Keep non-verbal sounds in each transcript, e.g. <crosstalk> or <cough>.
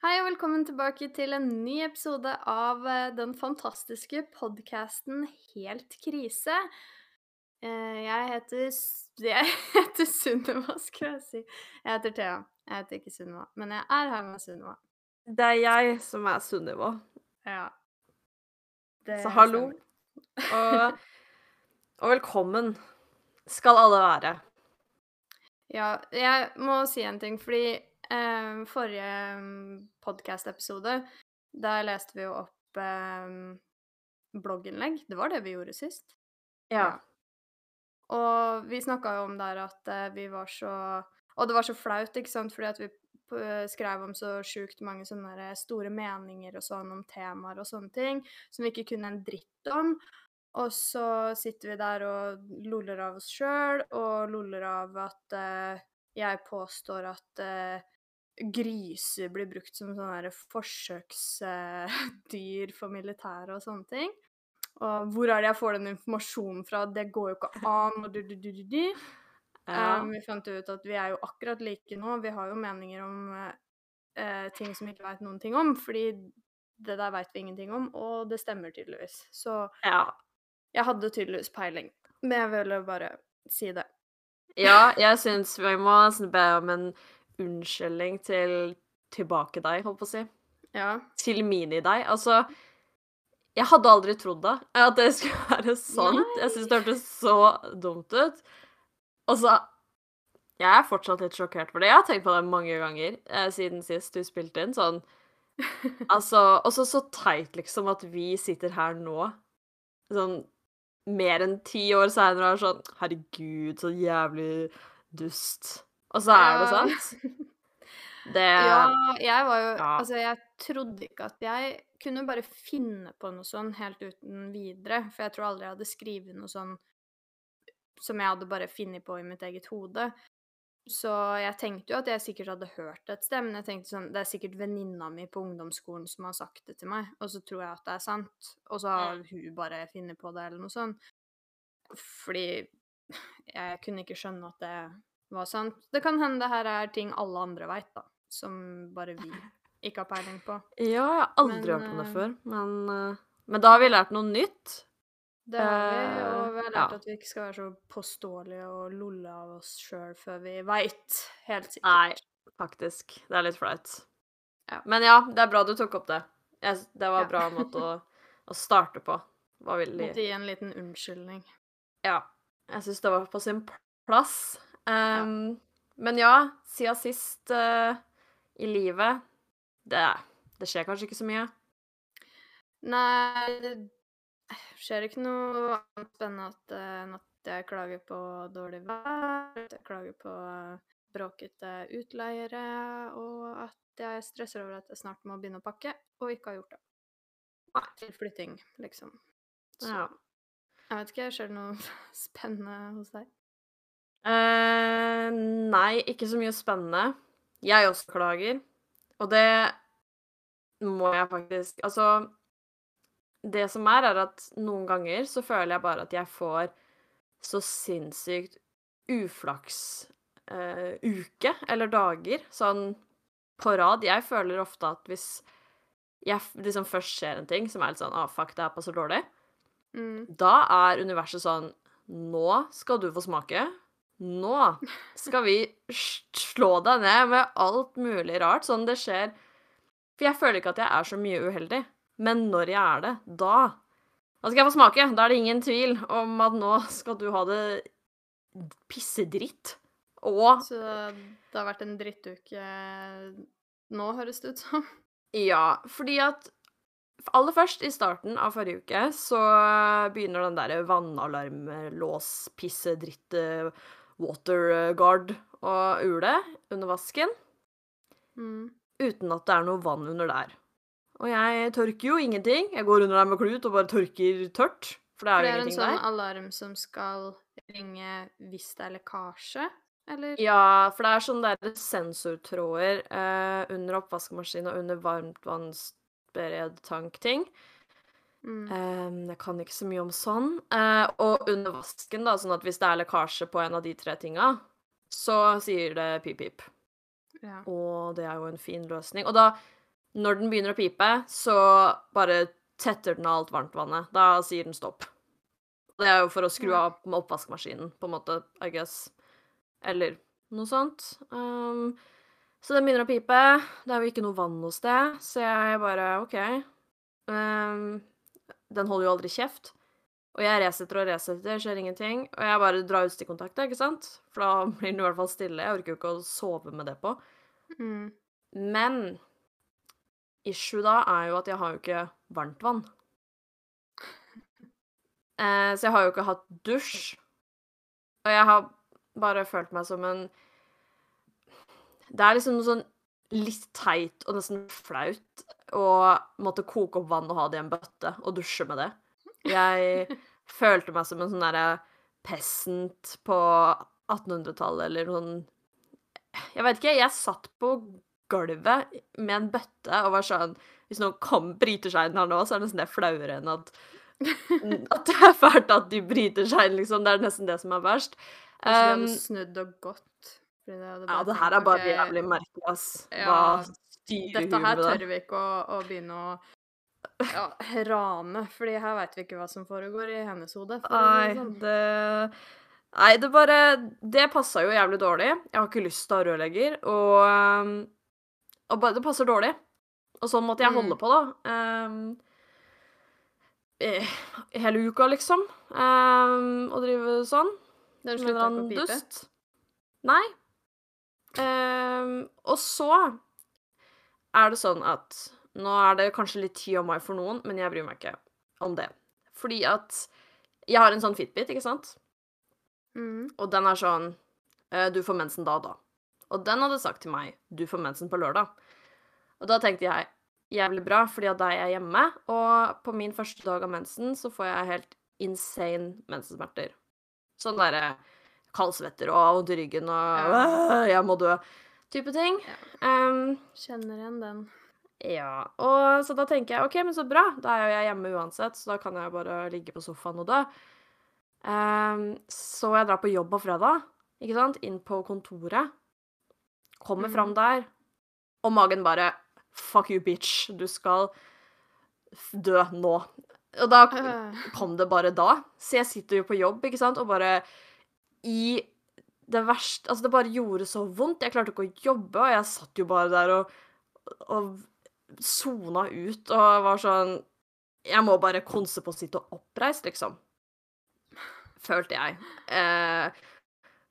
Hei og velkommen tilbake til en ny episode av eh, den fantastiske podkasten Helt krise. Eh, Jeg heter <laughs> Jeg heter Sunniva, skal jeg si. Jeg heter Thea. Jeg heter ikke Sunniva, men jeg er her med Sunniva. Det er jeg som er Sunniva. Ja. Det Så hallo. Og, og velkommen skal alle være. <laughs> Ja, jeg må si en ting, fordi eh, forrige podkast-episode, der leste vi jo opp eh, blogginnlegg. Det var det vi gjorde sist. Ja. Og vi snakka jo om der at eh, vi var så Og det var så flaut, ikke sant, fordi at vi skrev om så sjukt mange sånne store meninger og sånn om temaer og sånne ting som vi ikke kunne en dritt om. Og så sitter vi der og loller av oss sjøl, og loller av at eh, jeg påstår at eh, griser blir brukt som sånne forsøksdyr for militæret og sånne ting. Og hvor er det jeg får den informasjonen fra? Det går jo ikke an. og du, du, du, du, du. Ja. Um, vi fant ut at vi er jo akkurat like nå. Vi har jo meninger om eh, ting som vi ikke veit noen ting om, fordi det der veit vi ingenting om, og det stemmer tydeligvis. Så ja. jeg hadde tydeligvis peiling. Men jeg ville bare si det. Ja, jeg syns vi må be om en unnskyldning til tilbake deg, holdt på å si. Ja. Til mini-deg. Altså Jeg hadde aldri trodd det. At det skulle <laughs> være sant. Jeg syns det hørtes så dumt ut. Og så Jeg er fortsatt litt sjokkert for det. Jeg har tenkt på det mange ganger eh, siden sist du spilte inn. Sånn <laughs> Altså også så teit, liksom, at vi sitter her nå, sånn mer enn ti år seinere og er sånn Herregud, så jævlig dust. Og så er det sant. <laughs> Det Ja, jeg var jo Ja. Altså, jeg trodde ikke at jeg kunne bare finne på noe sånn helt uten videre, for jeg tror aldri jeg hadde skrevet noe sånn som jeg hadde bare funnet på i mitt eget hode. Så jeg tenkte jo at jeg sikkert hadde hørt det et sted, men jeg tenkte sånn Det er sikkert venninna mi på ungdomsskolen som har sagt det til meg, og så tror jeg at det er sant, og så har hun bare funnet på det, eller noe sånt. Fordi jeg kunne ikke skjønne at det var sant. Det kan hende det her er ting alle andre veit, da, som bare vi ikke har peiling på. Ja, jeg har aldri Men, hørt om det eh, før, men eh, Men da har vi lært noe nytt. Det har vi, Eh, og vi har lært ja. at vi ikke skal være så påståelige og lolle av oss sjøl før vi veit helt sikkert. Nei, faktisk. Det er litt flaut. Ja. Men ja, det er bra du tok opp det. Det var Ja. bra måte å, å starte på. Var veldig Måtte gi en liten unnskyldning. Ja. Jeg syns det var på sin plass. Um, Men ja, siden sist uh, i livet det, det skjer kanskje ikke så mye. Nei, det skjer ikke noe annet spennende at, eh, enn at jeg klager på dårlig vær, jeg klager på eh, bråkete utleiere, og at jeg stresser over at jeg snart må begynne å pakke, og ikke har gjort det. Til flytting, liksom. Så Ja. jeg vet ikke, skjer det noe <laughs> spennende hos deg? Eh, nei, ikke så mye spennende. Jeg også klager. Og det må jeg faktisk Altså, det som er, er at noen ganger så føler jeg bare at jeg får så sinnssykt uflaks eh, uke eller dager, sånn på rad. Jeg føler ofte at hvis jeg liksom først ser en ting som er litt sånn ah, fuck, det her passer dårlig, Mm. da er universet sånn Nå skal du få smake. Nå skal vi slå deg ned med alt mulig rart. Sånn det skjer For jeg føler ikke at jeg er så mye uheldig. Men når jeg er det, da Da skal jeg få smake. Da er det ingen tvil om at nå skal du ha det pissedritt. Og Så det har vært en drittuke nå, høres det ut som. Ja, fordi at aller først, i starten av forrige uke, så begynner den derre vannalarmlås, pisse, dritt, eh, waterguard og ule under vasken, Mm. uten at det er noe vann under der. Og jeg tørker jo ingenting. Jeg går under der med klut og bare tørker tørt, for det er, For det er en sånn der. alarm som skal ringe hvis det er lekkasje, eller? Ja, for det er sånne der sensortråder eh, under oppvaskmaskinen og under varmtvannsberedtankting. Mm. Um, jeg kan ikke så mye om sånn. Uh, og under vasken, da, sånn at hvis det er lekkasje på en av de tre tinga, så sier det pip-pip. Ja. Og det er jo en fin løsning. Og da Når den begynner å pipe, så bare tetter den av alt varmtvannet. Da sier den stopp. Det er jo for å skru av med oppvaskmaskinen, på en måte, I guess. Eller noe sånt. Um, så den begynner å pipe. Det er jo ikke noe vann hos det, så jeg bare OK. Um, den holder jo aldri kjeft. Og jeg resetter og resetter, skjer ingenting. Og jeg bare drar ut stikkontakta, ikke sant? For da <laughs> blir den i hvert fall stille. Jeg orker jo ikke å sove med det på. Mm. Men issue da er jo at jeg har jo ikke varmt vann. <laughs> Eh, så jeg har jo ikke hatt dusj. Og jeg har bare følt meg som en Det er liksom noe sånn litt teit og nesten flaut å måtte koke opp vann og ha det i en bøtte og dusje med det. Jeg <laughs> følte meg som en sånn derre peasant på 1800-tallet eller noen Jeg vet ikke, jeg satt på gulvet med en bøtte og var sånn Hvis noen kom, bryter seg inn her nå, så er det nesten det flauere enn at <laughs> At det er fælt at de bryter seg inn, liksom. Det er nesten det som er verst. Um, snudd og gått. Det hadde ja, det her er bare okay, jævlig merkelig, ass. Ja, styrer Dette her tør vi ikke å, å begynne å <laughs> ja, rane, fordi her veit vi ikke hva som foregår i hennes hode. Nei, det sånn. det Nei, det bare Det passa jo jævlig dårlig. Jeg har ikke lyst til å ha rørlegger, og, um, og bare, det passer dårlig. Og sånn måtte jeg Mm. holde på, da. Um, hele uka, liksom. Um, drive sånn. Den slutta ikke å pipe. dust. Nei. Um, og så er det sånn at Nå er det kanskje litt TMI for noen, men jeg bryr meg ikke om det. Fordi at jeg har en sånn Fitbit, ikke sant? Mm. Og den er sånn eh, Du får mensen da og da. Og den hadde sagt til meg Du får mensen på lørdag. Og da tenkte jeg jævlig bra, fordi da er jeg hjemme, og på min første dag av mensen så får jeg helt insane mensensmerter. Sånn derre kaldsvetter og vondt i ryggen og Ja. Jeg må dø type ting. Ja. Um, Kjenner igjen den. ja, og så da tenker jeg OK, men så bra. Da er jo jeg hjemme uansett, så da kan jeg bare ligge på sofaen og dø. Um, så jeg drar på jobb på fredag, ikke sant, inn på kontoret. Kommer mm. fram der, og magen bare Fuck you, bitch. Du skal dø nå. Og da Øh, kom det bare da. Så jeg sitter jo på jobb, ikke sant, og bare i det verste Altså, det bare gjorde så vondt. Jeg klarte ikke å jobbe, og jeg satt jo bare der og, og sona ut og var sånn Jeg må bare konse på å sitte oppreist, liksom. Følte jeg. Eh,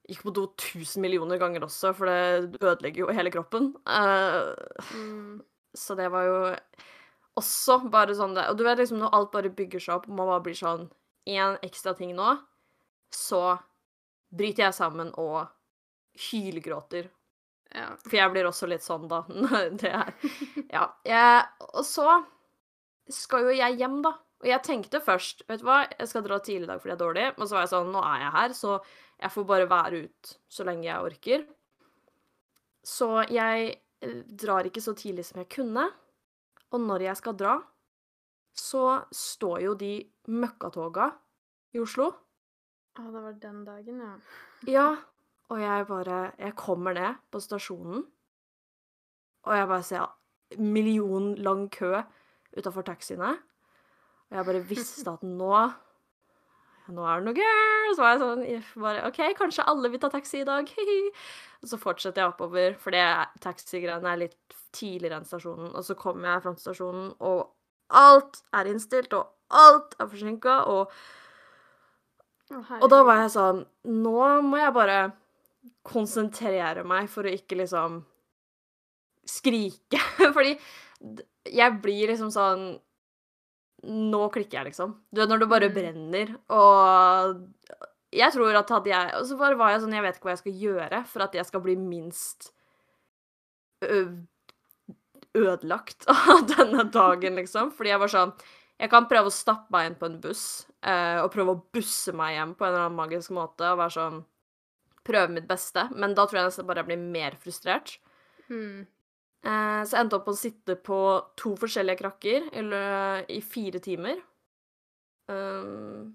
gikk på do tusen millioner ganger også, for det ødelegger jo hele kroppen. Eh, mm. så det var jo også bare sånn det Og du vet liksom når alt bare bygger seg opp, og man bare blir sånn Én ekstra ting nå, så bryter jeg sammen og hylgråter. Ja. For jeg blir også litt sånn, da. <laughs> Det er <laughs> Ja. Jeg, og så skal jo jeg hjem, da. Og jeg tenkte først vet du hva, jeg skal dra tidlig i dag fordi jeg er dårlig. Men så var jeg sånn, nå er jeg her, så jeg får bare være ut så lenge jeg orker. Så jeg eh, drar ikke så tidlig som jeg kunne. Og når jeg skal dra, så står jo de møkkatoga i Oslo. Å, det var den dagen, ja. Ja, og jeg bare Jeg kommer ned på stasjonen, og jeg bare ser millionlang kø utafor taxiene. Og jeg bare visste at nå Nå er det noe gøy! Så var jeg sånn bare, OK, kanskje alle vil ta taxi i dag. <laughs> Og så fortsetter jeg oppover, for det taxigreiene er litt tidligere enn stasjonen. Og så kommer jeg fram til stasjonen, og alt er innstilt, og alt er forsinka, og og da var jeg sånn Nå må jeg bare konsentrere meg for å ikke liksom skrike. <laughs> Fordi jeg blir liksom sånn Nå klikker jeg, liksom. Du vet når det bare Mm. brenner, og jeg tror at hadde jeg Og så bare var jeg sånn Jeg vet ikke hva jeg skal gjøre for at jeg skal bli minst ødelagt <laughs> av denne dagen, liksom. Fordi jeg var sånn Jeg kan prøve å stappe meg inn på en buss eh, og prøve å busse meg hjem på en eller annen magisk måte og være sånn Prøve mitt beste, men da tror jeg nesten bare jeg blir mer frustrert. Mm. Eh, så jeg endte opp med å sitte på to forskjellige krakker lø- i fire timer. Um,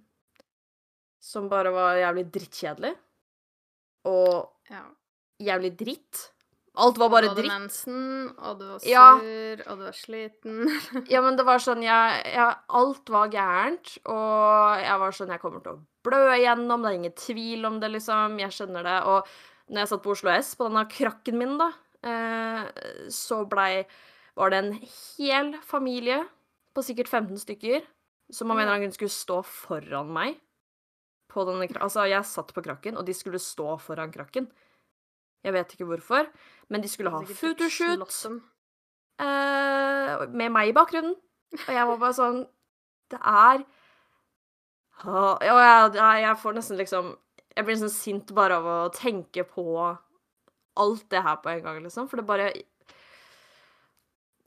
som bare var jævlig drittkjedelig. Og Ja. jævlig dritt. Alt var bare dritt. du hadde mensen, og du var sur, Ja. og du var sliten. <laughs> Ja, men det var sånn jeg, jeg Alt var gærent, og jeg var sånn Jeg kommer til å blø igjennom, det er ingen tvil om det, liksom. Jeg skjønner det. Og når jeg satt på Oslo S, på denne krakken min, da, eh, så blei Var det en hel familie på sikkert 15 stykker som av en eller annen grunn skulle stå foran meg på denne krakken. Altså, jeg satt på krakken, og de skulle stå foran krakken. Jeg vet ikke hvorfor, men de skulle ha photoshoot uh, eh, med meg i bakgrunnen. Og jeg var bare sånn Det er og jeg, jeg, får nesten liksom Jeg blir nesten sint bare av å tenke på alt det her på en gang, liksom. For det bare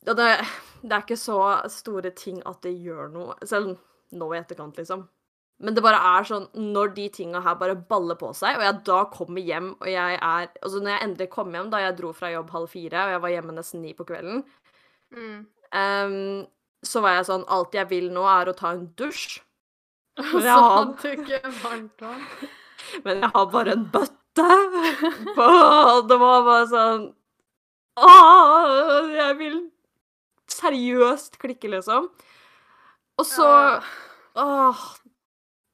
det, det er ikke så store ting at det gjør noe, selv nå i etterkant, liksom. Men det bare er sånn Når de tinga her bare baller på seg, og jeg da kommer hjem og jeg er Altså, når jeg endelig kom hjem, da jeg dro fra jobb halv fire, og jeg var hjemme nesten ni på kvelden, Mm. um, så var jeg sånn Alt jeg vil nå, er å ta en dusj. Og <laughs> Men så jeg har- hadde du ikke varmt vann. <laughs> Men jeg har bare en bøtte. <laughs> Og det var bare sånn Åh, jeg vil seriøst klikke, liksom. Og så Åh.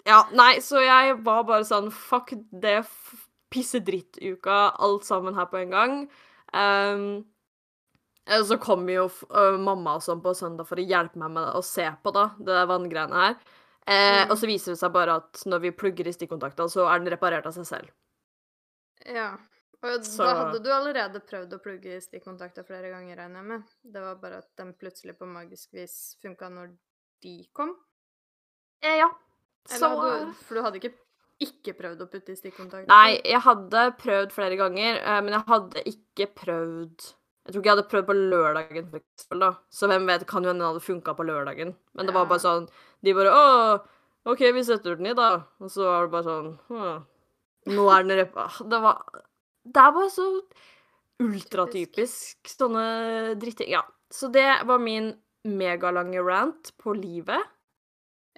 Ja, nei, så jeg var bare sånn Fuck det pissedrittuka, alt sammen her på en gang. Eh, så kom jo øh, mamma og sånn på søndag for å hjelpe meg med å se på da, det vanngreiene her. Eh, Mm. Og så viser det seg bare at når vi plugger i stikkontakta, så er den reparert av seg selv. Ja. Og Så- da hadde du allerede prøvd å plugge i stikkontakter flere ganger, regner jeg med. Det var bare at den plutselig på magisk vis funka når de kom. Eh, ja. Så du- for du hadde ikke ikke prøvd å putte i stikkontakten? Nei, jeg hadde prøvd flere ganger, eh, men jeg hadde ikke prøvd Jeg tror ikke jeg hadde prøvd på lørdagen, for eksempel, da. Så hvem vet, kan jo hende den hadde funka på lørdagen. Men det var bare sånn De bare Å, OK, vi setter den i, da. Og så var det bare sånn «Hm, Nå er den repa... Det var Det er bare så ultratypisk sånne dritting. Ja. Så det var min megalange rant på livet.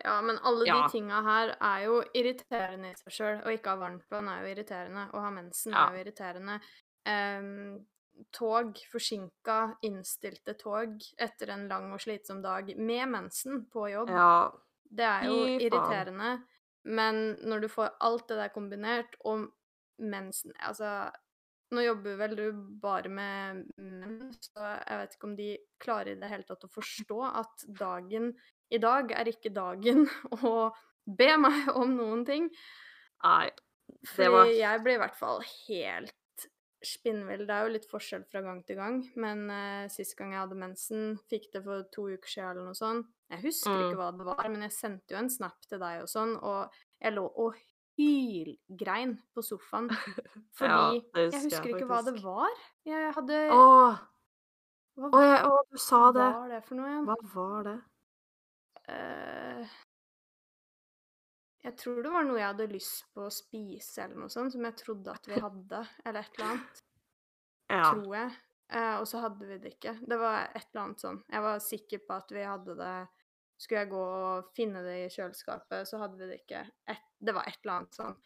Ja, men alle Ja. de tinga her er jo irriterende i seg sjøl. Å ikke ha varmtvann er jo irriterende. Å ha mensen Ja. er jo irriterende. Um, tog, forsinka, innstilte tog etter en lang og slitsom dag med mensen på jobb, Ja. det er jo fy faen. irriterende. Men når du får alt det der kombinert, og mensen Altså, nå jobber vel du bare med menn, så jeg vet ikke om de klarer i det hele tatt å forstå at dagen i dag er ikke dagen <laughs> å be meg om noen ting. Nei. Det Fordi var jeg blir i hvert fall helt spinnvill. Det er jo litt forskjell fra gang til gang, men uh, sist gang jeg hadde mensen, fikk det for to uker siden eller noe sånt. Jeg husker Mm. ikke hva det var, men jeg sendte jo en snap til deg og sånn, og jeg lå og hylgrein på sofaen. <laughs> Fordi det jeg husker husker jeg ikke hva det var. Jeg hadde Åh, Hva Å, jeg, å, du sa det. var det for noe igjen? Hva var det? Eh, jeg tror det var noe jeg hadde lyst på å spise, eller noe sånt, som jeg trodde at vi <laughs> hadde, eller et eller annet. Ja. Tror jeg. Eh, og så hadde vi det ikke. Det var et eller annet sånn. Jeg var sikker på at vi hadde det Skulle jeg gå og finne det i kjøleskapet, så hadde vi det ikke. Et, det var et eller annet sånn.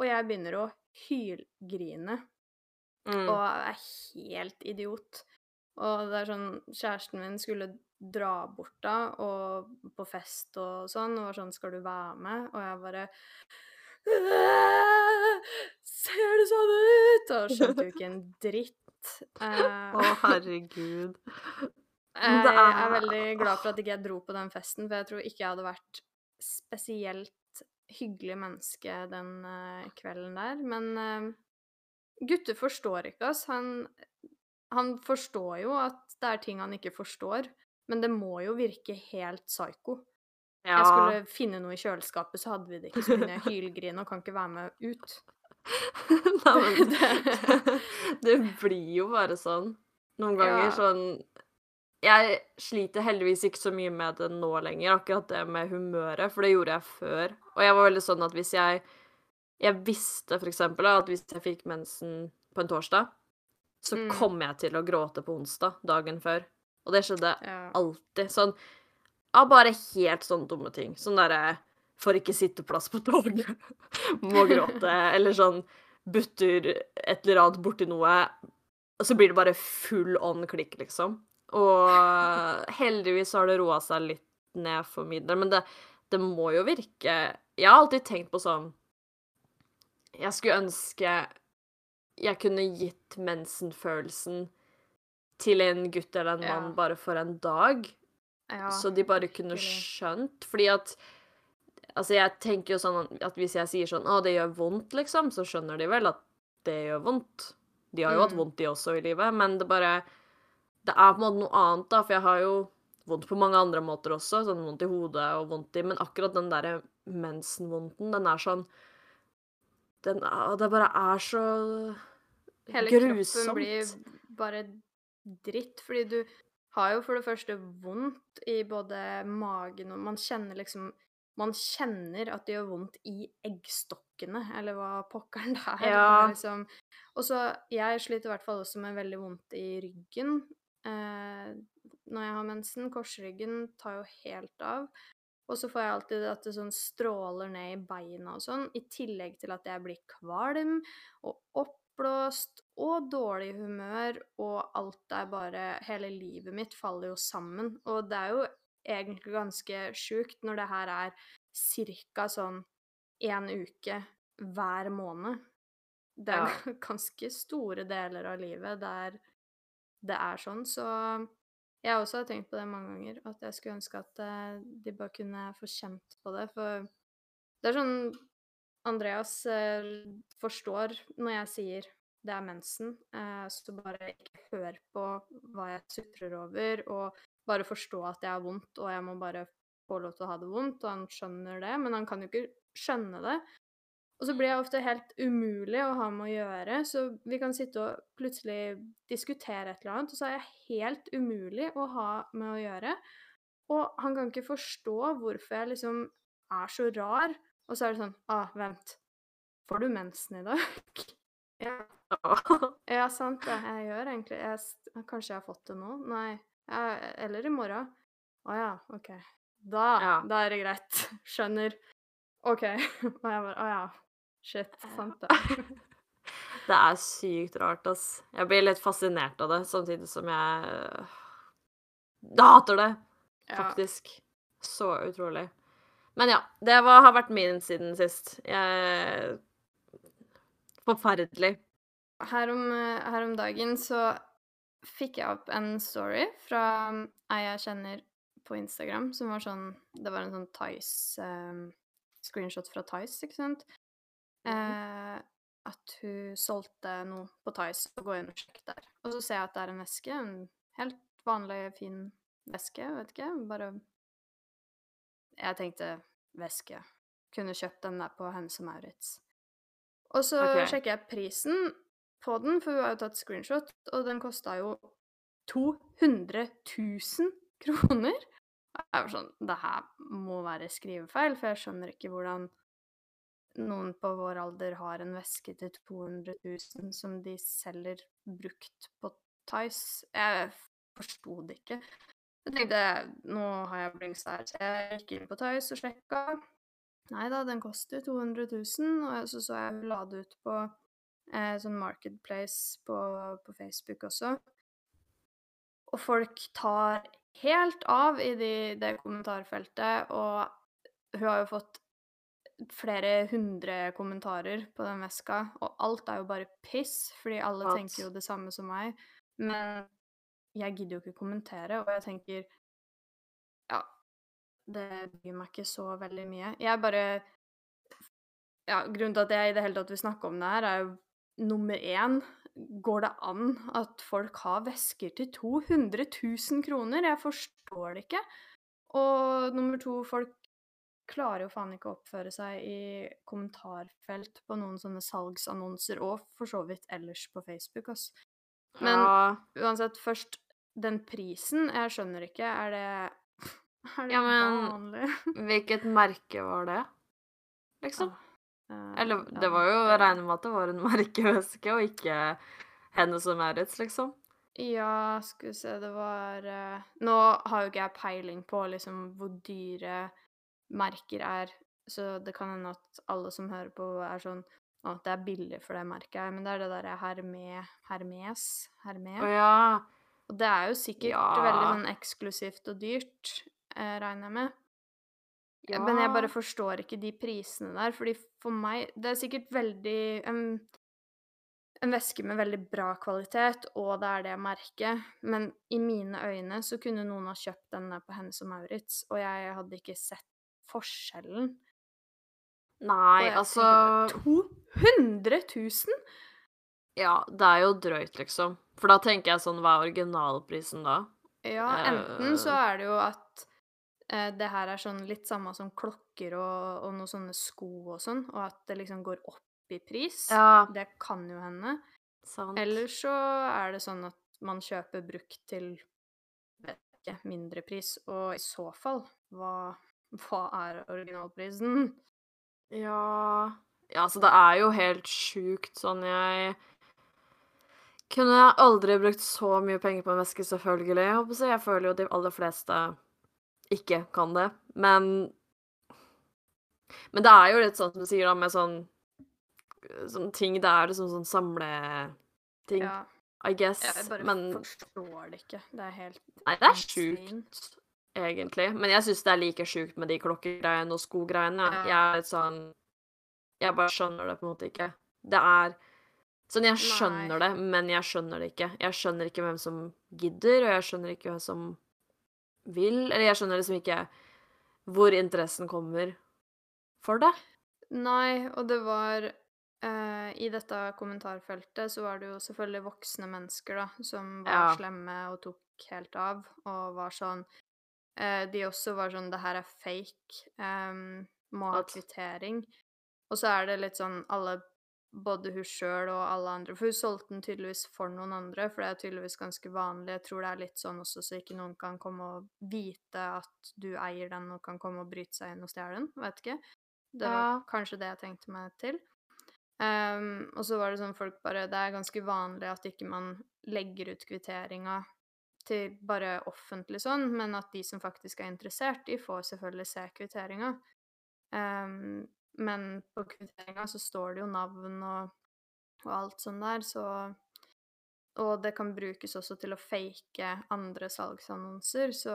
Og jeg begynner å hylgrine Mm. og er helt idiot. Og det er sånn Kjæresten min skulle dra bort da, og på fest og sånn, og var sånn 'Skal du være med?' Og jeg bare «Øh, Ser det sånn ut? Og skjønte jo ikke en dritt. Eh, Å, herregud. <laughs> jeg herregud. er er- veldig glad for at ikke jeg dro på den festen, for jeg tror ikke jeg hadde vært spesielt hyggelig menneske den uh, kvelden der. Men uh, gutter forstår ikke oss. Han, han forstår jo at det er ting han ikke forstår, men det må jo virke helt psyko. Ja. Jeg skulle finne noe i kjøleskapet, så hadde vi det ikke. Så begynner jeg hylgrine og kan ikke være med ut. <laughs> Nei, men <laughs> Det- <laughs> det blir jo bare sånn. Noen ganger Ja. sånn Jeg sliter heldigvis ikke så mye med det nå lenger, akkurat det med humøret, for det gjorde jeg før. Og jeg var veldig sånn at hvis jeg Jeg visste for eksempel at hvis jeg fikk mensen på en torsdag, så Mm. kom jeg til å gråte på onsdag, dagen før. Og det skjedde Ja. alltid. Sånn Ja, bare helt sånne dumme ting. Sånn derre Får ikke sitteplass på toget. <laughs> Må gråte. Eller sånn butter et eller annet borti noe. Og så blir det bare full on klikk, liksom. Og heldigvis har det roa seg litt ned for min del, men det, det må jo virke Jeg har alltid tenkt på sånn Jeg skulle ønske jeg kunne gitt mensenfølelsen til en gutt eller en mann Ja. bare for en dag, Ja, så de bare kunne skjønt. Fordi at Altså, jeg tenker jo sånn at hvis jeg sier sånn 'Å, det gjør vondt', liksom, så skjønner de vel at det gjør vondt. De har jo hatt Mm. vondt, de også, i livet, men det bare Det er på en måte noe annet, da, for jeg har jo vondt på mange andre måter også, sånn vondt i hodet og vondt i Men akkurat den derre mensenvondten, den er sånn Den er Det bare er så Hele grusomt. kroppen blir bare dritt, fordi du har jo for det første vondt i både magen og Man kjenner liksom Man kjenner at det gjør vondt i eggstokkene, eller hva pokkeren <laughs> det er. Ja. liksom Og så Jeg sliter i hvert fall også med veldig vondt i ryggen eh, når jeg har mensen. Korsryggen tar jo helt av. Og så får jeg alltid at det sånn stråler ned i beina og sånn, i tillegg til at jeg blir kvalm og oppblåst og dårlig humør, og alt er bare Hele livet mitt faller jo sammen. Og det er jo egentlig ganske sjukt når det her er ca. sånn én uke hver måned. Det er Ja. <laughs> ganske store deler av livet der det er sånn, så jeg også har tenkt på det mange ganger, at jeg skulle ønske at eh, de bare kunne få kjent på det, for det er sånn Andreas eh, forstår når jeg sier det er mensen, eh, så bare ikke hør på hva jeg sutrer over, og bare forstå at jeg har vondt, og jeg må bare få lov til å ha det vondt, og han skjønner det, men han kan jo ikke skjønne det. Og så blir jeg ofte helt umulig å ha med å gjøre, så vi kan sitte og plutselig diskutere et eller annet, og så er jeg helt umulig å ha med å gjøre. Og han kan ikke forstå hvorfor jeg liksom er så rar. Og så er det sånn Ah, vent. Får du mensen i dag? <laughs> ja. <laughs> ja, sant det. Jeg gjør egentlig jeg, Kanskje jeg har fått det nå? Nei. Jeg, eller i morgen. Å ja, OK. Da, Ja. da er det greit. <laughs> Skjønner. OK. Og jeg bare Å ja. Shit. Sant det. Det er sykt rart, ass. Jeg blir litt fascinert av det, samtidig som jeg øh, Jeg hater det, Ja. faktisk. Så utrolig. Men ja, det var, har vært min siden sist. Jeg Forferdelig. Her om, her om dagen så fikk jeg opp en story fra ei jeg kjenner på Instagram, som var sånn Det var en sånn Tice eh, Screenshot fra Tice, ikke sant? Eh, at hun solgte noe på Tice, og gå inn og sjekker der. Og så ser jeg at det er en veske, en helt vanlig, fin veske, vet ikke, bare Jeg tenkte veske. Kunne kjøpt den der på Hennes og Maurits. Og så okay. sjekker jeg prisen på den, for hun har jo tatt screenshot, og den kosta jo 200 000 kroner. Jeg var sånn Det her må være skrivefeil, for jeg skjønner ikke hvordan noen på vår alder har en veske til 200 000 som de selger brukt på Tice. Jeg forsto det ikke. Jeg tenkte nå har jeg blings her, så jeg gikk inn på Tøys og sjekka. Nei da, den koster 200 000, og så så jeg la det ut på eh, sånn Marketplace på, på Facebook også. Og folk tar helt av i de, det kommentarfeltet, og hun har jo fått flere hundre kommentarer på den veska, og alt er jo bare piss, fordi alle What? tenker jo det samme som meg. Men jeg gidder jo ikke kommentere, og jeg tenker Ja, det bryr meg ikke så veldig mye. Jeg bare Ja, grunnen til at jeg i det hele tatt vil snakke om det her, er jo nummer én Går det an at folk har vesker til 200 000 kroner? Jeg forstår det ikke. Og nummer to, folk klarer jo faen ikke å oppføre seg i kommentarfelt på noen sånne salgsannonser, og for så vidt ellers på Facebook, ass. Men ja, uansett, først den prisen, jeg skjønner ikke, er det <laughs> Er det Ja, men- vanlig? <laughs> hvilket merke var det? Liksom? Eh, Eller ja, det var jo Jeg regner med at det var en <laughs> merkeveske, og ikke Hennes og Maurits, liksom. Ja, skal vi se, det var uh, Nå har jo ikke jeg peiling på liksom hvor dyre merker er, så det kan hende at alle som hører på, er sånn og at det er billig for det, merker. Men det er det derre Herme, Hermes Oh, ja. Og det er jo sikkert ja. veldig sånn eksklusivt og dyrt, eh, regner jeg med. Eh, ja. Men jeg bare forstår ikke de prisene der, fordi for meg Det er sikkert veldig en, en veske med veldig bra kvalitet, og det er det merket, men i mine øyne så kunne noen ha kjøpt denne på Hennes og Maurits, og jeg hadde ikke sett forskjellen. Nei, altså To 100 000?! Ja, det er jo drøyt, liksom. For da tenker jeg sånn, hva er originalprisen da? Ja, enten så eh. er det jo at eh, det her er sånn litt samme som klokker og, og noen sånne sko og sånn, og at det liksom går opp i pris. Ja. Det kan jo hende. Sant. Eller så er det sånn at man kjøper brukt til vet ikke, mindre pris, og i så fall, hva, hva er originalprisen? Ja ja, så det er jo helt sjukt sånn jeg kunne aldri brukt så mye penger på en veske, selvfølgelig. Jeg, jeg føler jo de aller fleste ikke kan det. Men Men det er jo litt sånn som du sier, da, med sånn sånn ting Det er liksom sånn samleting, Ja, I guess. jeg bare Men forstår det ikke. Det er helt Nei, det er sjukt, egentlig. Men jeg syns det er like sjukt med de klokkegreiene og skogreiene. Ja. Jeg er litt sånn Jeg bare skjønner det på en måte ikke. Det er Sånn, jeg skjønner det, men jeg skjønner det ikke. Jeg skjønner ikke hvem som gidder, og jeg skjønner ikke hvem som vil. Eller jeg skjønner liksom ikke hvor interessen kommer for det. Nei, og det var Uh, I dette kommentarfeltet så var det jo selvfølgelig voksne mennesker, da, som var Ja. slemme og tok helt av, og var sånn uh, De også var sånn Det her er fake. Um, må ha kvittering. Og så er det litt sånn alle både hun sjøl og alle andre For hun solgte den tydeligvis for noen andre, for det er tydeligvis ganske vanlig. Jeg tror det er litt sånn også, så ikke noen kan komme og vite at du eier den og kan komme og bryte seg inn og stjele den. Vet ikke. Det var Ja. kanskje det jeg tenkte meg til. Um, og så var det sånn folk bare Det er ganske vanlig at ikke man legger ut kvitteringa til bare offentlig sånn, men at de som faktisk er interessert, de får selvfølgelig se kvitteringa. Ehm, men på kvitteringa så står det jo navn og, og alt sånn der, så Og det kan brukes også til å fake andre salgsannonser, så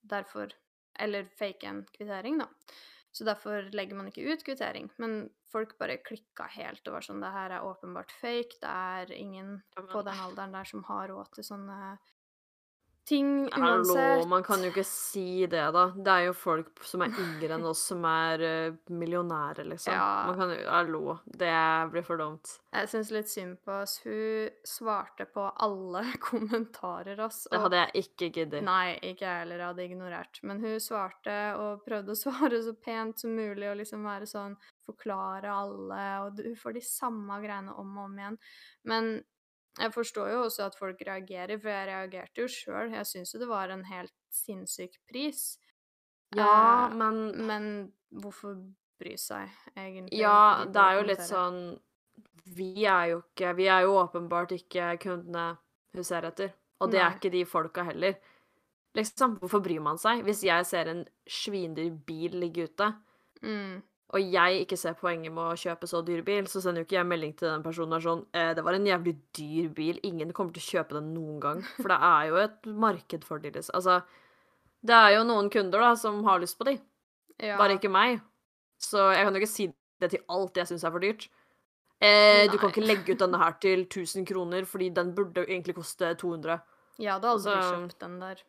derfor Eller fake en kvittering, da. Så derfor legger man ikke ut kvittering. Men folk bare klikka helt og var sånn Det her er åpenbart fake. Det er ingen på den alderen der som har råd til sånne ting Hallo, man kan jo ikke si det, da. Det er jo folk som er yngre enn oss, som er eh, millionærer, liksom. Ja. Man kan jo Hallo. Det blir for dumt. Jeg syns litt synd på oss. Hun svarte på alle <laughs> kommentarer, ass. Det hadde jeg ikke giddet. Nei, ikke jeg heller. Jeg hadde ignorert. Men hun svarte og prøvde å <laughs> svare så pent som mulig og liksom være sånn Forklare alle, og hun får de samme greiene om og om igjen. Men jeg forstår jo også at folk reagerer, for jeg reagerte jo sjøl. Jeg syns jo det var en helt sinnssyk pris. Ja, Eh, men Men hvorfor bry seg, egentlig? Ja, det er jo litt sånn Vi er jo ikke Vi er jo åpenbart ikke kundene hun ser etter. Og det er ikke de folka heller. Liksom, hvorfor bryr man seg? Hvis jeg ser en svindyr bil ligge ute, mm. Og jeg ikke ser poenget med å kjøpe så dyr bil, så sender jo ikke jeg melding til den personen og sånn eh, 'Det var en jævlig dyr bil. Ingen kommer til å kjøpe den noen gang.' For det er jo et marked for de, liksom. Altså, det er jo noen kunder da som har lyst på de, ja. bare ikke meg. Så jeg kan jo ikke si det til alt jeg syns er for dyrt. Eh, du kan ikke legge ut denne her til 1000 kroner, fordi den burde egentlig koste 200. Ja, du har aldri Altså- kjøpt den der.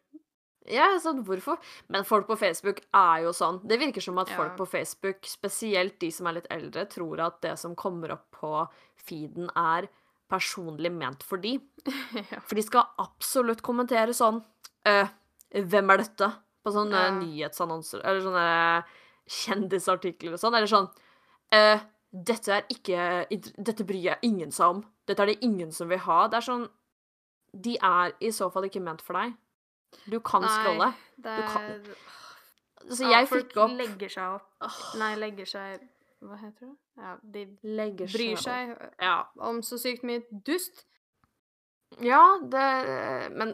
Ja, sånn, hvorfor? Men folk på Facebook er jo sånn. Det virker som at Ja. folk på Facebook, spesielt de som er litt eldre, tror at det som kommer opp på feeden, er personlig ment for de. <laughs> ja. For de skal absolutt kommentere sånn «Øh, Hvem er dette? På sånne Ja. nyhetsannonser eller sånne kjendisartikler og sånn. Eller sånn «Øh, Dette er ikke Dette bryr jeg ingen seg om. Dette er det ingen som vil ha. Det er sånn De er i så fall ikke ment for deg. Du kan scrolle. Det Du kan- Så jeg folk fikk opp legger seg opp Nei, legger seg Hva heter det? Ja, de Legger bryr seg, seg Ja. om så sykt mye dust. Ja, det Men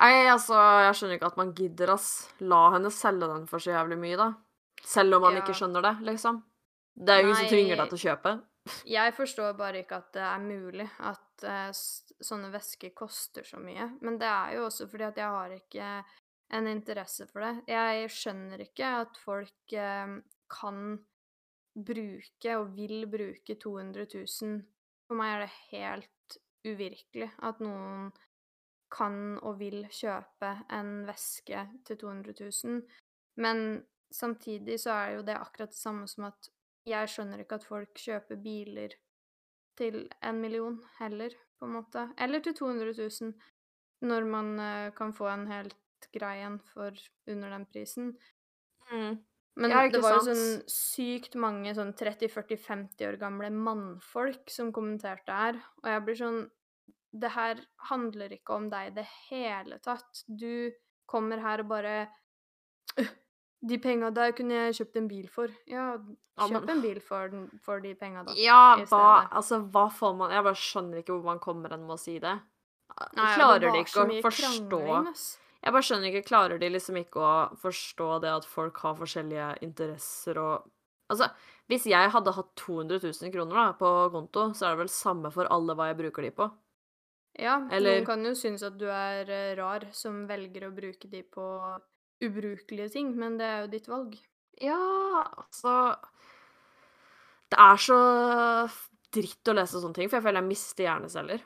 Nei, altså, jeg skjønner ikke at man gidder, ass. La henne selge den for så jævlig mye, da. Selv om man Ja. ikke skjønner det, liksom. Det er jo ingen som tvinger deg til å kjøpe. Jeg forstår bare ikke at det er mulig at uh, sånne væsker koster så mye. Men det er jo også fordi at jeg har ikke en interesse for det. Jeg skjønner ikke at folk uh, kan bruke og vil bruke 200 000. For meg er det helt uvirkelig at noen kan og vil kjøpe en væske til 200 000. Men samtidig så er jo det akkurat det samme som at jeg skjønner ikke at folk kjøper biler til en million heller, på en måte. Eller til 200 000, når man eh, kan få en helt grei en for under den prisen. Mm. Men Ja, det var jo sånn sykt mange sånn 30-40-50 år gamle mannfolk som kommenterte her, og jeg blir sånn Det her handler ikke om deg i det hele tatt. Du kommer her og bare «Øh, De penga der kunne jeg kjøpt en bil for. Ja, Ja, kjøp men- en bil for, den, for de penga, da. Ja, hva. Altså, hva får man Jeg bare skjønner ikke hvor man kommer hen med å si det. Nei, klarer ja, det de ikke å forstå. Jeg bare skjønner ikke, klarer de liksom ikke å forstå det at folk har forskjellige interesser og Altså, hvis jeg hadde hatt 200 000 kroner da, på konto, så er det vel samme for alle hva jeg bruker de på. Ja, Eller- noen kan jo synes at du er eh, rar som velger å bruke de på ubrukelige ting, men det er jo ditt valg. Ja, altså Det er så dritt å lese sånne ting, for jeg føler jeg mister hjerneceller.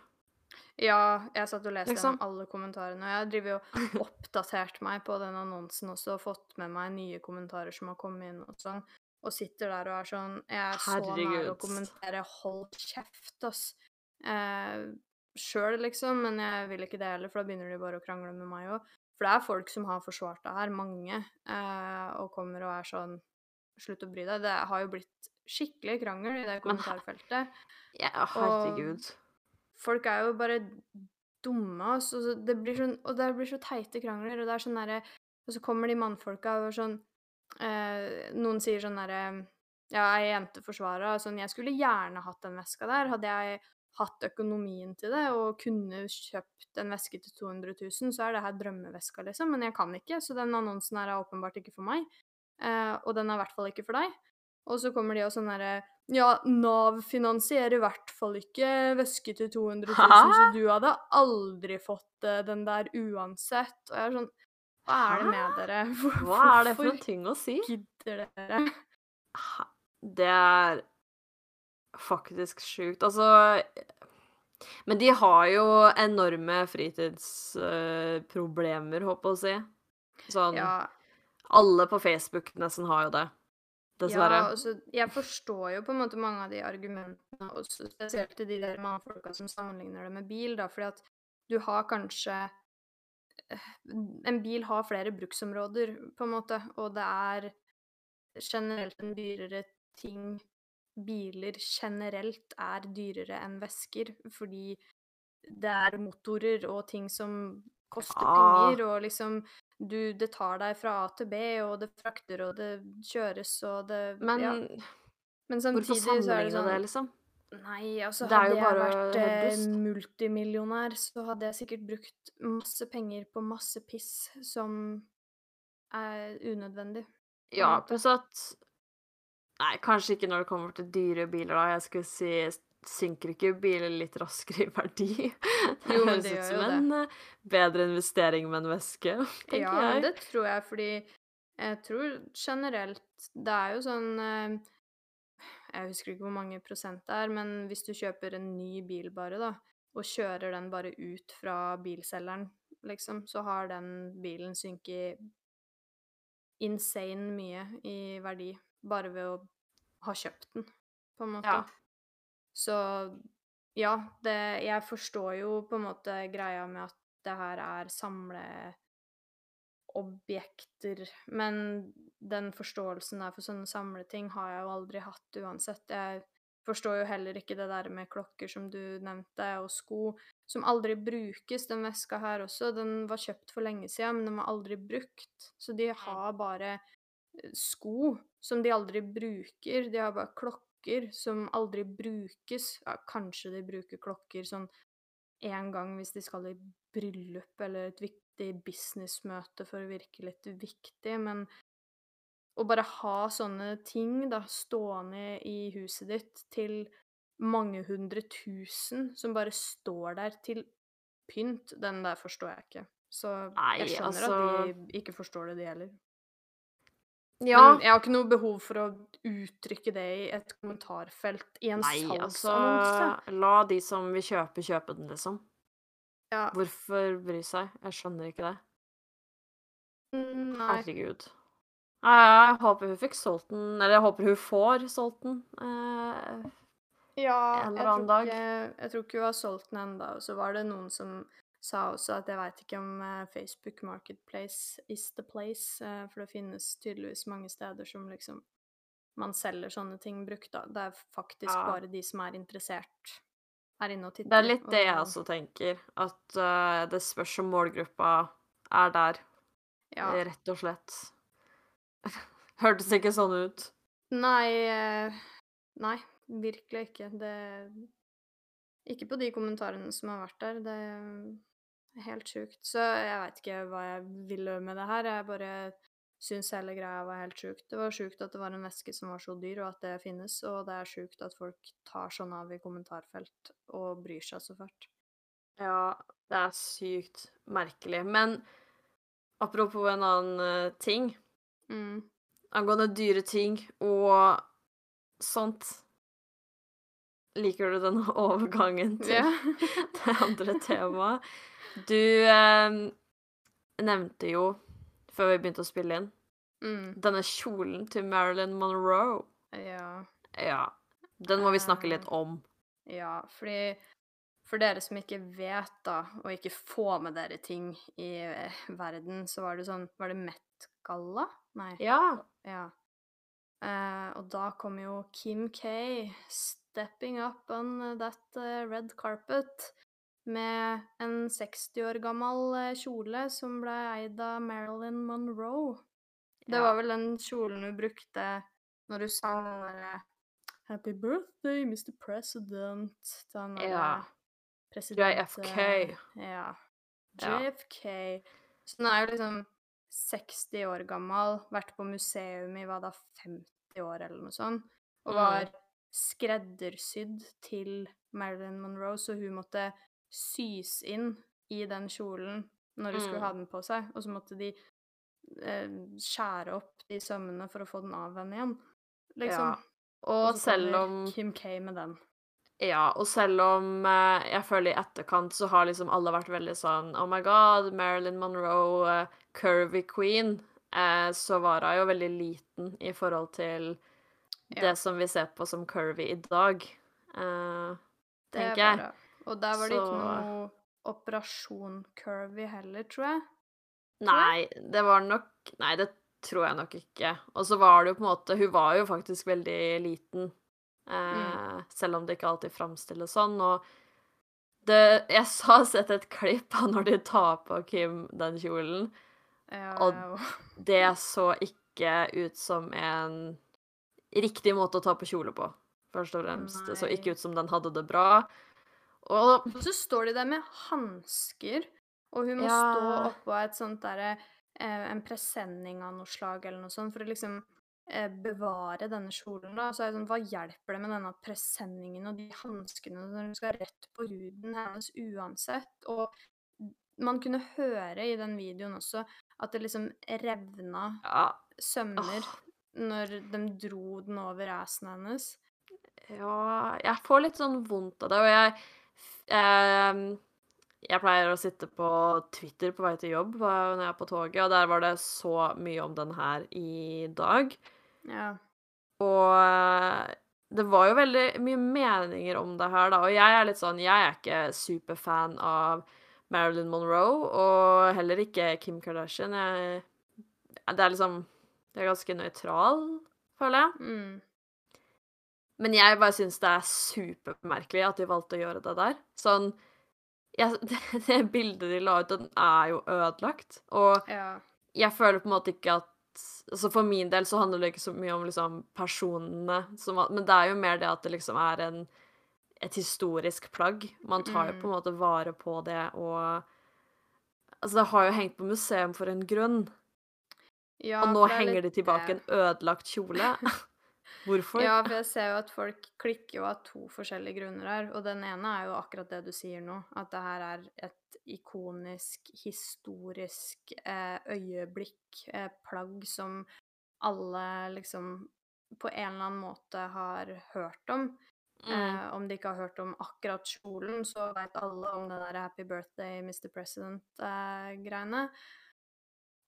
Ja, jeg satt og leste Liksom. alle kommentarene, og jeg driver jo <laughs> oppdatert meg på den annonsen også, og fått med meg nye kommentarer som har kommet inn og sånn, og sitter der og er sånn Jeg er så nær å kommentere 'hold kjeft', ass. Eh, Sjøl, liksom, men jeg vil ikke det heller, for da begynner de bare å krangle med meg òg. For det er folk som har forsvart det her, mange, eh, og kommer og er sånn Slutt å bry deg. Det har jo blitt skikkelig krangel i det Men- kommentarfeltet. Ja, herregud. Folk er jo bare dumme, altså. Og det blir sånn Og det blir så teite krangler, og det er sånn derre Og så kommer de mannfolka og sånn eh, Noen sier sånn derre Ja, ei jente forsvarer sånn Jeg skulle gjerne hatt den veska der. Hadde jeg hatt økonomien til det og kunne kjøpt en veske til 200 000, så er det her drømmeveska, liksom. Men jeg kan ikke, så den annonsen her er åpenbart ikke for meg. Eh, og den er i hvert fall ikke for deg. Og så kommer de og sånn herre Ja, Nav finansierer i hvert fall ikke væske til 200 000, så du hadde aldri fått eh, den der uansett. Og jeg er sånn Hva er det med dere? Hvor- <laughs> Hva er det for hvorfor en ting å si? gidder dere? Det er faktisk sjukt. Altså Men de har jo enorme fritidsproblemer, håper jeg å si. Sånn Ja, Alle på Facebook nesten har jo det. Dessverre. Ja, altså, jeg forstår jo på en måte mange av de argumentene, også spesielt til de der mannfolka som sammenligner det med bil, da, fordi at du har kanskje eh, En bil har flere bruksområder, på en måte, og det er generelt en dyrere ting Biler generelt er dyrere enn vesker, fordi det er motorer og ting som koster penger, og liksom du, det tar deg fra A til B, og det frakter, og det kjøres, og det Men ja. Men samtidig så er det sånn det, liksom? Nei, altså hadde jeg vært eh, multimillionær, så hadde jeg sikkert brukt masse penger på masse piss som er unødvendig. Ja, pluss at Nei, kanskje ikke når det kommer til dyre biler, da. Jeg skulle si Synker ikke biler litt raskere i verdi? <laughs> Det Jo, men høres det ut som en eh, bedre investering med en veske, <laughs> tenker Ja, jeg. Ja, det tror jeg, fordi jeg tror generelt Det er jo sånn eh, Jeg husker ikke hvor mange prosent det er, men hvis du kjøper en ny bil bare, da, og kjører den bare ut fra bilselgeren, liksom, så har den bilen synket insane mye i verdi bare ved å ha kjøpt den, på en måte. Ja. Så ja, det Jeg forstår jo på en måte greia med at det her er samleobjekter, men den forståelsen der for sånne samleting har jeg jo aldri hatt uansett. Jeg forstår jo heller ikke det der med klokker som du nevnte, og sko, som aldri brukes. Den veska her også, den var kjøpt for lenge siden, men den var aldri brukt. Så de har bare sko som de aldri bruker. De har bare klokker som aldri brukes. Ja, kanskje de bruker klokker sånn én gang hvis de skal i bryllup eller et viktig businessmøte for å virke litt viktig, men å bare ha sånne ting da stående i huset ditt til mange hundre tusen som bare står der til pynt, den der forstår jeg ikke. Så jeg skjønner altså at de ikke forstår det, de heller. Ja. Men jeg har ikke noe behov for å uttrykke det i et kommentarfelt i en Nei, altså. La de som vil kjøpe, kjøpe den, liksom. Ja. Hvorfor bry seg? Jeg skjønner ikke det. Mm, Nei. Herregud. Jeg håper hun fikk solgt den, eller jeg håper hun får solgt den. Eh, Ja, En eller annen dag. ikke, jeg tror ikke hun har solgt den ennå. Så var det noen som sa også at jeg veit ikke om eh, Facebook Marketplace is the place, eh, for det finnes tydeligvis mange steder som liksom man selger sånne ting brukt, da. Det er faktisk Ja. bare de som er interessert, er inne og titter. det er litt det jeg og- også tenker. At uh, det spørs om målgruppa er der, Ja. rett og slett. <laughs> Hørtes ikke sånn ut. Nei, nei, virkelig ikke. Det Ikke på de kommentarene som har vært der. Det helt sjukt. Så jeg veit ikke hva jeg ville med det her. Jeg bare syns hele greia var helt sjukt. Det var sjukt at det var en væske som var så dyr, og at det finnes. Og det er sjukt at folk tar sånn av i kommentarfelt og bryr seg så fælt. Ja, det er sykt merkelig. Men apropos en annen eh, ting. Mm. Angående dyre ting og sånt. Liker du den <laughs> overgangen til yeah. <laughs> det andre temaet? Du eh, nevnte jo, før vi begynte å spille inn, mm. denne kjolen til Marilyn Monroe. Ja. Ja. Den må vi snakke litt om. Ja, fordi for dere som ikke vet, da, og ikke får med dere ting i eh, verden, så var det sånn Var det Met-galla? Nei. Ja. Ja. Eh, og da kom jo Kim K stepping up on that eh, red carpet med en 60 år gammel eh, kjole som ble eid av Marilyn Monroe. Det var vel den kjolen hun brukte når hun sang den derre Happy birthday, Mr. President Den Ja. president... JFK. eh, Ja. Ja. JFK. Så hun er jo liksom 60 år gammel, vært på museum i hva da, 50 år eller noe sånt, og Mm. var skreddersydd til Marilyn Monroe, så hun måtte sys inn i den kjolen når hun skulle Mm. ha den på seg, og så måtte de eh, skjære opp de sømmene for å få den av henne igjen. Liksom. Ja. Og så selv om Kim K med den. Ja, og selv om eh, jeg føler i etterkant så har liksom alle vært veldig sånn Oh my god, Marilyn Monroe, uh, curvy queen, eh, så var hun jo veldig liten i forhold til Ja. det som vi ser på som curvy i dag, eh, tenker jeg. Og der var det ikke noe operasjon curvy heller, tror jeg. Nei, det var nok Nei, det tror jeg nok ikke. Og så var det jo på en måte Hun var jo faktisk veldig liten, eh, selv om det ikke alltid framstilles sånn. Og det Jeg har sett et klipp av når de tar på Kim den kjolen. Ja, Og Det så ikke ut som en riktig måte å ta på kjole på, først og fremst. Det så ikke ut som den hadde det bra. Og så står de der med hansker, og hun må Ja. stå oppå et sånt derre eh, En presenning av noe slag eller noe sånt, for å liksom eh, bevare denne kjolen, da. Så er det sånn, hva hjelper det med denne presenningen og de hanskene når hun skal rett på huden hennes uansett? Og man kunne høre i den videoen også at det liksom revna ja, sømmer oh. når de dro den over assen hennes. ja Jeg får litt sånn vondt av det, og jeg Jeg pleier å sitte på Twitter på vei til jobb når jeg er på toget, og der var det så mye om den her i dag. Ja. Og eh, det var jo veldig mye meninger om det her, da. Og jeg er litt sånn Jeg er ikke superfan av Marilyn Monroe, og heller ikke Kim Kardashian. Jeg, det er liksom Det er ganske nøytral, føler jeg. Mm. Men jeg bare syns det er supermerkelig at de valgte å gjøre det der. Sånn jeg, <laughs> det, det bildet de la ut, den er jo ødelagt. Og ja. jeg føler på en måte ikke at altså For min del så handler det ikke så mye om liksom personene, som, men det er jo mer det at det liksom er en, et historisk plagg. Man tar jo på en måte vare på det, og Altså, det har jo hengt på museum for en grunn. Ja, og nå henger det er de litt tilbake en ødelagt kjole. <laughs> Hvorfor? Ja, for jeg ser jo at folk klikker jo av to forskjellige grunner her, og den ene er jo akkurat det du sier nå, at det her er et ikonisk, historisk eh, øyeblikk, eh, plagg som alle liksom på en eller annen måte har hørt om. Mm. Eh, om de ikke har hørt om akkurat kjolen, så vet alle om den der Happy Birthday, Mr. President-greiene.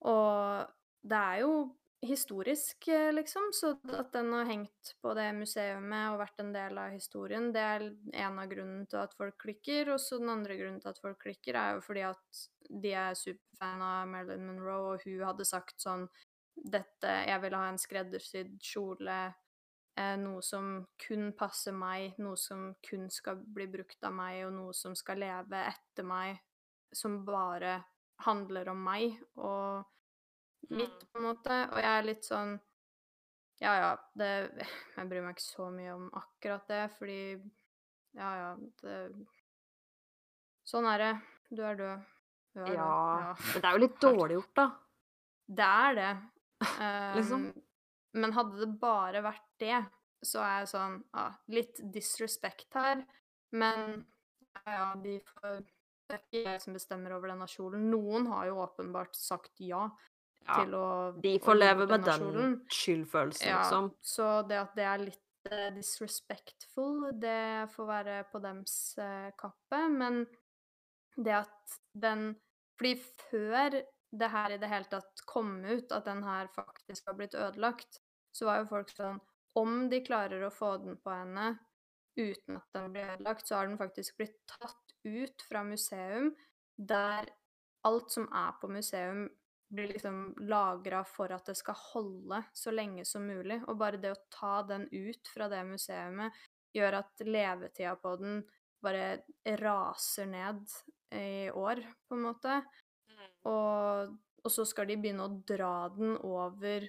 og det er jo historisk, eh, liksom, så at den har hengt på det museumet og vært en del av historien, det er en av grunnen til at folk klikker. Og så den andre grunnen til at folk klikker, er jo fordi at de er superfan av Marilyn Monroe, og hun hadde sagt sånn dette Jeg vil ha en skreddersydd kjole eh, noe som kun passer meg, noe som kun skal bli brukt av meg, og noe som skal leve etter meg, som bare handler om meg og mitt, på en måte. Og jeg er litt sånn Ja, ja, det <laughs> Jeg bryr meg ikke så mye om akkurat det, fordi Ja, ja, det Sånn er det. Du er død. Du er Ja, død. men det er jo litt <laughs> dårlig gjort, da. Det er det. <laughs> Liksom. Um, Men hadde det bare vært det, så er jeg sånn ja, Litt disrespect her, men ja, ja, de får Det er ikke jeg som bestemmer over denne kjolen. Noen har jo åpenbart sagt ja, Ja, til å de får leve med den skyldfølelsen, Ja, liksom. så det at det er litt uh, disrespectful, det får være på dems uh, kappe, men det at den Fordi før det her i det hele tatt kom ut, at den her faktisk har blitt ødelagt, så var jo folk sånn Om de klarer å få den på henne uten at den blir ødelagt, så har den faktisk blitt tatt ut fra museum, der alt som er på museum, blir liksom lagra for at det skal holde så lenge som mulig. Og bare det å ta den ut fra det museumet gjør at levetida på den bare raser ned i år, på en måte. Og, og så skal de begynne å dra den over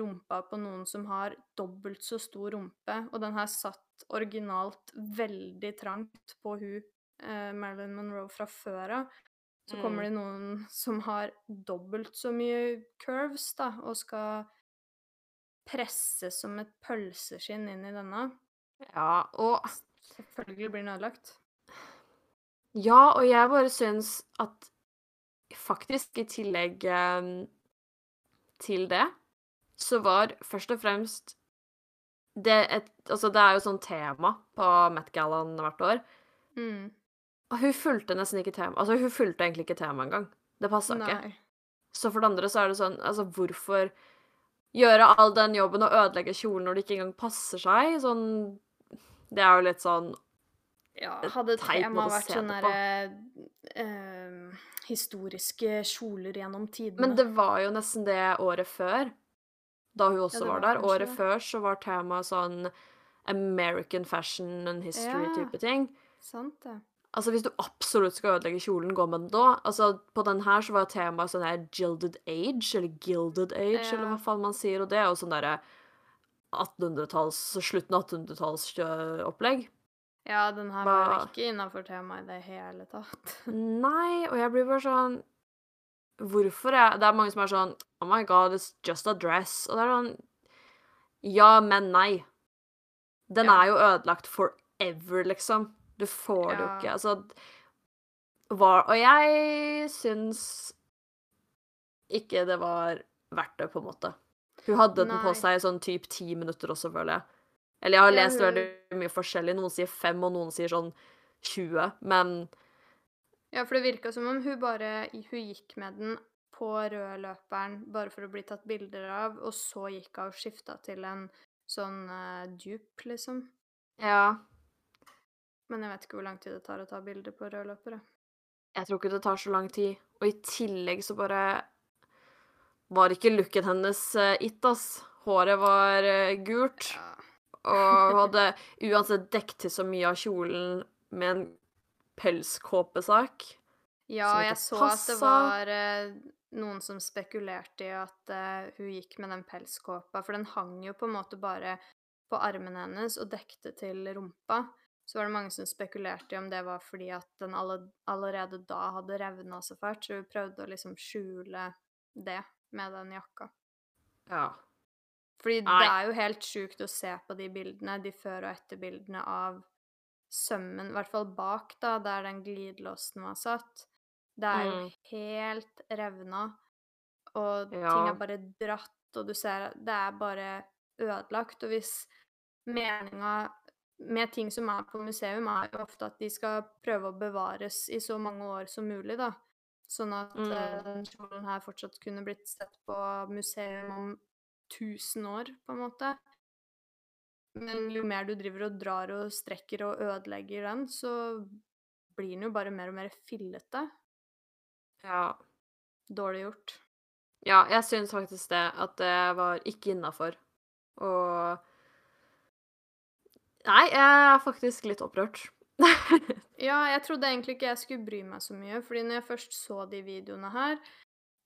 rumpa på noen som har dobbelt så stor rumpe, og den her satt originalt veldig trangt på hun eh, Marilyn Monroe fra før av. Så kommer det noen som har dobbelt så mye curves, da, og skal presse som et pølseskinn inn i denne. Ja, og Selvfølgelig blir den ødelagt. Ja, og jeg bare syns at faktisk i tillegg eh, til det, så var først og fremst det et Altså, det er jo sånn tema på Met Gallan hvert år. Mm. Og hun fulgte nesten ikke tema. Altså, hun fulgte egentlig ikke temaet engang. Det passa ikke. Så for det andre så er det sånn Altså, hvorfor gjøre all den jobben og ødelegge kjolen når det ikke engang passer seg? Sånn Det er jo litt sånn Ja, hadde teit temaet vært sånn derre eh, historiske kjoler gjennom tidene Men det var jo nesten det året før, da hun også ja, var var der. Året det. før så var temaet sånn American fashion and history-type ting. Sant, det. Altså, hvis du absolutt skal ødelegge kjolen, gå med den da. Altså, på den her så var temaet sånn her gilded age, eller gilded age, eller hva faen man sier, og det er jo sånn derre 1800-talls, slutten av 1800-tallsopplegg. Ja, den her var Hva- ikke innafor temaet i det hele tatt. <laughs> Nei, og jeg blir bare sånn Hvorfor er Det er mange som er sånn Oh my god, it's just a dress. Og det er sånn Ja, men nei. Den Ja. er jo ødelagt forever, liksom. Du får det jo ikke. Altså var, Og jeg syns ikke det var verdt det, på en måte. Hun hadde den på seg i sånn typ ti minutter også, føler jeg. Eller jeg har lest veldig mye forskjellig. Noen sier fem, og noen sier sånn 20. Men Ja, for det virka som om hun bare Hun gikk med den på rødløperen bare for å bli tatt bilder av, og så gikk hun og skifta til en sånn uh, dupe, liksom. ja. Men jeg vet ikke hvor lang tid det tar å ta bilder på rødløpere. Jeg tror ikke det tar så lang tid. Og i tillegg så bare var ikke looken hennes uh, it, ass. Håret var uh, gult, Ja. og <laughs> hadde uansett dekket til så mye av kjolen med en pelskåpesak. Ja, jeg så at det var uh, noen som spekulerte i at uh, hun gikk med den pelskåpa, for den hang jo på en måte bare på armen hennes og dekte til rumpa. Så var det mange som spekulerte i om det var fordi at den alle, allerede da hadde revna så fælt, så hun prøvde å liksom skjule det med den jakka. Ja. Fordi Nei. det er jo helt sjukt å se på de bildene, de før- og etterbildene av sømmen, i hvert fall bak, da, der den glidelåsen var satt. Det er jo Mm. helt revna, og ting er bare dratt, og du ser at det er bare ødelagt. Og hvis meninga med ting som er på museum, er jo ofte at de skal prøve å bevares i så mange år som mulig, da. Sånn at Mm. uh, den kjolen her fortsatt kunne blitt sett på museum om 1000 år, på en måte. Men jo mer du driver og drar og strekker og ødelegger den, så blir den jo bare mer og mer fillete. ja. Dårlig gjort. Ja, jeg syns faktisk det. At det var ikke innafor. Og Nei, jeg er faktisk litt opprørt. <laughs> Ja, jeg trodde egentlig ikke jeg skulle bry meg så mye, fordi når jeg først så de videoene her,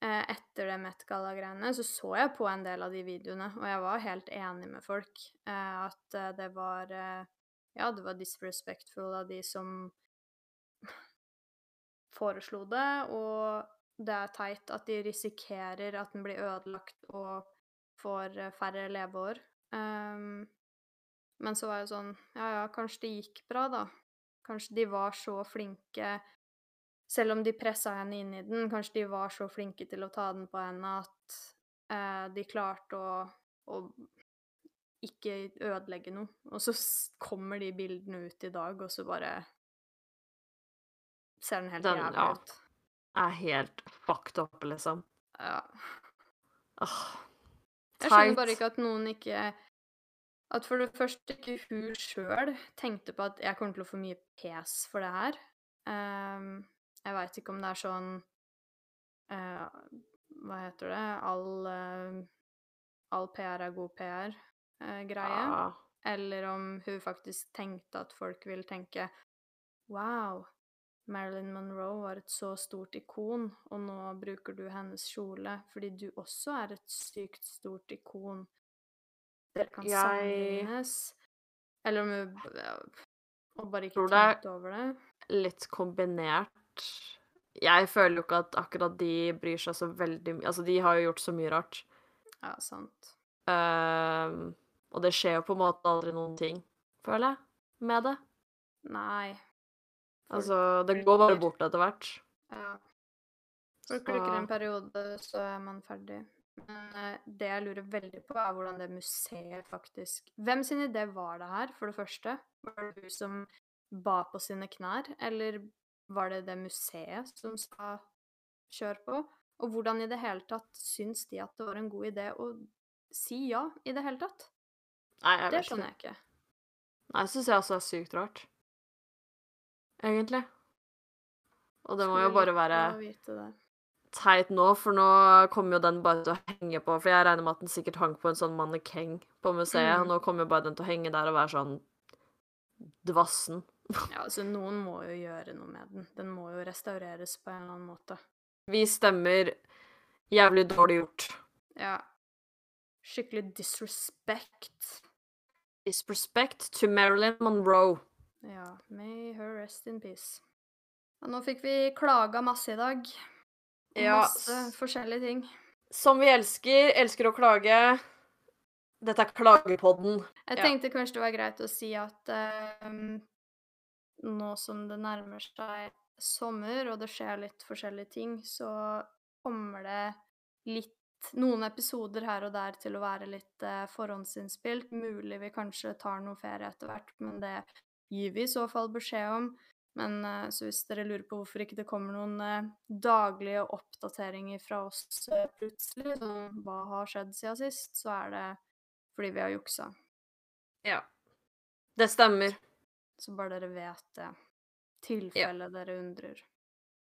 eh, etter det Met Gala-greiene, så så jeg på en del av de videoene, og jeg var helt enig med folk. Eh, at eh, det var Ja, det var disrespectful av de som foreslo det, og det er teit at de risikerer at den blir ødelagt og får færre leveår. Um, men så var jeg sånn Ja, ja, kanskje det gikk bra, da. Kanskje de var så flinke Selv om de pressa henne inn i den, kanskje de var så flinke til å ta den på henne at eh, de klarte å, å ikke ødelegge noe. Og så kommer de bildene ut i dag, og så bare ser den helt Den- jævlig ja. ut. er helt fucked up, liksom. Ja. Åh, Jeg skjønner bare ikke at noen ikke At for det første ikke hun sjøl tenkte på at jeg kommer til å få mye pes for det her. Um, jeg veit ikke om det er sånn uh, Hva heter det? All, uh, all PR er god PR-greie. Ja. Eller om hun faktisk tenkte at folk vil tenke Wow, Marilyn Monroe var et så stort ikon, og nå bruker du hennes kjole fordi du også er et sykt stort ikon. Dere kan Jeg- sammenlignes. Eller om vi og bare ikke tenkte over det. Litt kombinert. Jeg føler jo ikke at akkurat de bryr seg så veldig mye Altså, de har jo gjort så mye rart. Ja, sant. Ehm, og det skjer jo på en måte aldri noen ting, føler jeg, med det. Nei. Folk Altså, det går bare bort etter hvert. Ja. Folk bruker en periode, så er man ferdig. Men eh, det jeg lurer veldig på, er hvordan det museet faktisk Hvem sin idé var det her, for det første? Var det hun som ba på sine knær, eller var det det museet som sa kjør på? Og hvordan i det hele tatt syns de at det var en god idé å si ja i det hele tatt? Nei, jeg Det vet skjønner ikke. jeg ikke. Nei, det syns jeg også er sykt rart. Egentlig. Og det må jo bare være det. Teit nå, for nå kommer jo den bare til å henge på. For jeg regner med at den sikkert hang på en sånn mannekeng på museet, Mm. og nå kommer jo bare den til å henge der og være sånn dvassen. Ja, altså noen må jo gjøre noe med den. Den må jo restaureres på en eller annen måte. Vi stemmer jævlig dårlig gjort. Ja. Skikkelig disrespect. Disrespect to Marilyn Monroe. Ja, may her rest in peace. Og nå fikk vi klaga masse i dag. Ja, Masse forskjellige ting. Som vi elsker, elsker å klage. Dette er Klagepodden. Jeg Ja. tenkte kanskje det var greit å si at um, nå som det nærmer seg sommer, og det skjer litt forskjellige ting, så kommer det litt noen episoder her og der til å være litt eh, forhåndsinnspilt. Mulig vi kanskje tar noe ferie etter hvert, men det gir vi i så fall beskjed om. Men eh, så hvis dere lurer på hvorfor ikke det kommer noen eh, daglige oppdateringer fra oss eh, plutselig, sånn hva har skjedd siden sist, så er det fordi vi har juksa. Ja. Det stemmer. Så bare dere vet det. Tilfelle dere undrer.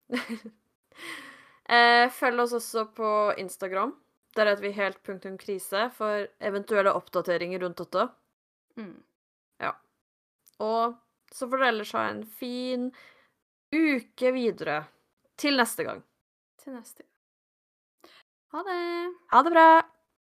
<laughs> følg oss også på Instagram. Der heter vi helt punktum krise for eventuelle oppdateringer rundt dette. Mm. Og så får dere ellers ha en fin uke videre. Til neste gang. Til neste gang. Ha det! Ha det bra!